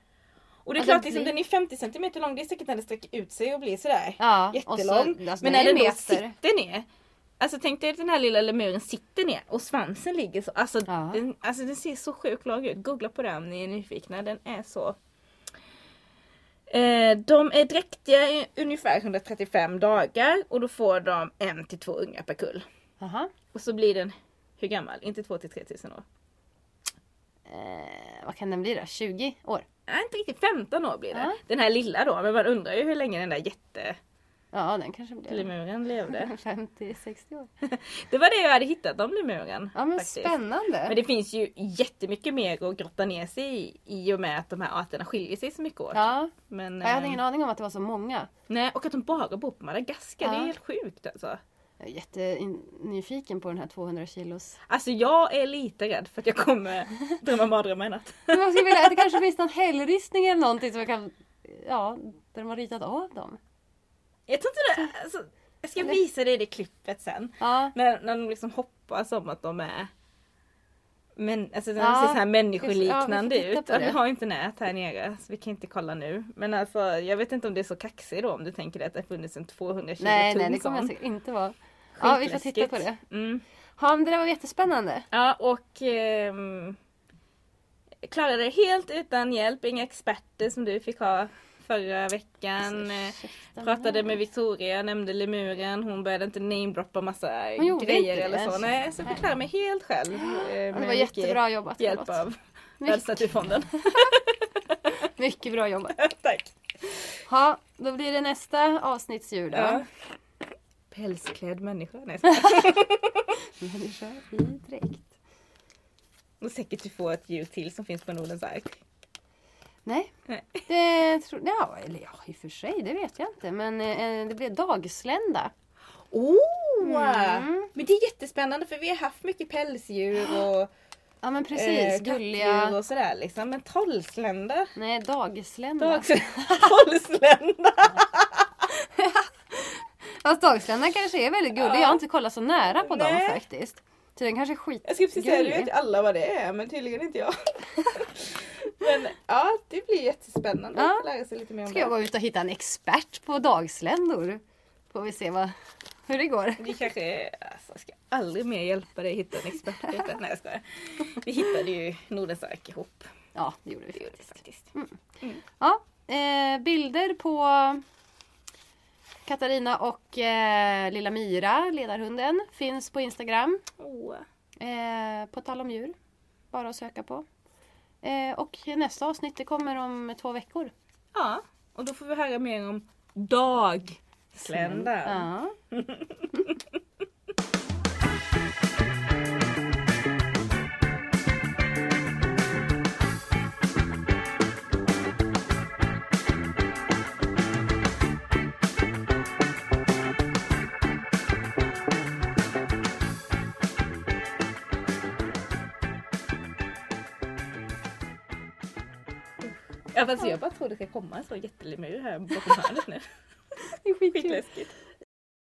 S1: Och det är
S2: Ja,
S1: klart, liksom,
S2: blir-
S1: den är 50 cm lång, det är säkert när den sträcker ut sig och blir sådär
S2: ja.
S1: jättelång.
S2: Så, alltså,
S1: Men när den då sitter ner. Alltså tänk dig att den här lilla lemuren sitter ner och svansen ligger så. Alltså,
S2: Ja.
S1: den, alltså den ser så sjukt lång ut. Googla på den om ni är nyfikna. Den är så. Eh, de är dräktiga i ungefär 135 dagar och då får de en till två ungar per kull.
S2: Aha.
S1: Och så blir den, hur gammal? Inte 2 till 3000 år.
S2: Eh, vad kan den bli då? 20 år?
S1: Nej inte riktigt 15 år blir det.
S2: Ja.
S1: Den här lilla då, men man undrar ju hur länge den där jättelemuren
S2: Ja, den kanske blir
S1: levde.
S2: 50-60 år.
S1: Det var det jag hade hittat om lemuren.
S2: Ja men
S1: faktiskt.
S2: spännande.
S1: Men det finns ju jättemycket mer att grotta ner sig i i och med att de här arterna skiljer sig så mycket åt.
S2: Ja,
S1: Men,
S2: jag hade
S1: eh,
S2: ingen aning om att det var så många.
S1: Nej, och att de bara bor på Madagaskar, det
S2: Ja.
S1: är helt sjukt alltså.
S2: Jag är jättenyfiken på den här 200 kilos.
S1: Alltså jag är lite rädd för att jag kommer drömma mardrömmar i natt.
S2: Men man skulle vilja att det kanske finns någon hällristning eller någonting som jag kan... Ja, där de har ritat av dem.
S1: Jag tror inte det, alltså, jag ska visa dig det klippet sen.
S2: Ja,
S1: När, när de liksom hoppar som att de är men, alltså de
S2: Ja,
S1: ser så här människoliknande
S2: titta
S1: ut. Ja, vi har inte nät här nere så vi kan inte kolla nu. Men alltså jag vet inte om det är så kaxigt då om du tänker dig att det har funnits en 200 kilo
S2: nej,
S1: tung
S2: nej, det kommer jag säkert inte vara. Ja, vi får titta på det.
S1: Mm.
S2: Ja, men det där var jättespännande.
S1: Ja och ehm, klarade det helt utan hjälp, inga experter som du fick ha förra veckan. Eh,
S2: Ursäkta
S1: Pratade med Victoria, nämnde lemuren, hon började inte namedroppa massa grejer eller så. Nej, så jag klara mig helt själv. eh, med
S2: det var jättebra jobbat.
S1: hjälp av Världsnaturfonden.
S2: mycket bra jobbat.
S1: Tack!
S2: Ja, då blir det nästa avsnittsdjur då.
S1: Ja. Pälsklädd människa. Nej.
S2: Människa i dräkt.
S1: Och säkert du får ett djur till som finns på Nordens ark.
S2: Nej,
S1: Nej.
S2: det tror ja, eller ja, i och för sig, det vet jag inte. Men eh, det blev dagslända.
S1: Oh!
S2: Mm.
S1: Men det är jättespännande för vi har haft mycket pälsdjur och
S2: Ja men precis,
S1: eh,
S2: gulliga.
S1: och sådär liksom. Men trollslända?
S2: Nej, dagslända.
S1: Dags... Trollslända!
S2: Fast dagslända kanske är väldigt gullig.
S1: Ja.
S2: Jag har inte kollat så nära på dem
S1: Nej.
S2: faktiskt. Så den kanske är skitgullig.
S1: Jag skulle precis säga, du vet alla vad det är men tydligen inte jag. men ja, det blir jättespännande
S2: Ja.
S1: att lära sig lite mer om
S2: Ska jag
S1: det.
S2: gå ut och hitta en expert på dagsländor? Får vi se vad, hur det går.
S1: Vi kanske, alltså, ska aldrig mer hjälpa dig hitta en expert. Nej jag skojar. Vi hittade ju Nordens ark ihop.
S2: Ja, det gjorde
S1: Det
S2: vi
S1: vi
S2: faktiskt.
S1: faktiskt.
S2: Ja, eh, bilder på Katarina och eh, lilla Mira, ledarhunden, finns på Instagram.
S1: Åh.
S2: Eh, på tal om djur. Bara att söka på. Eh, och nästa avsnitt det kommer om två veckor.
S1: Ja, och då får vi höra mer om dag Slända.
S2: Ja.
S1: fast jag bara tror det ska komma en sån jättelemur här bakom hörnet nu.
S2: Det är.
S1: Skitläskigt.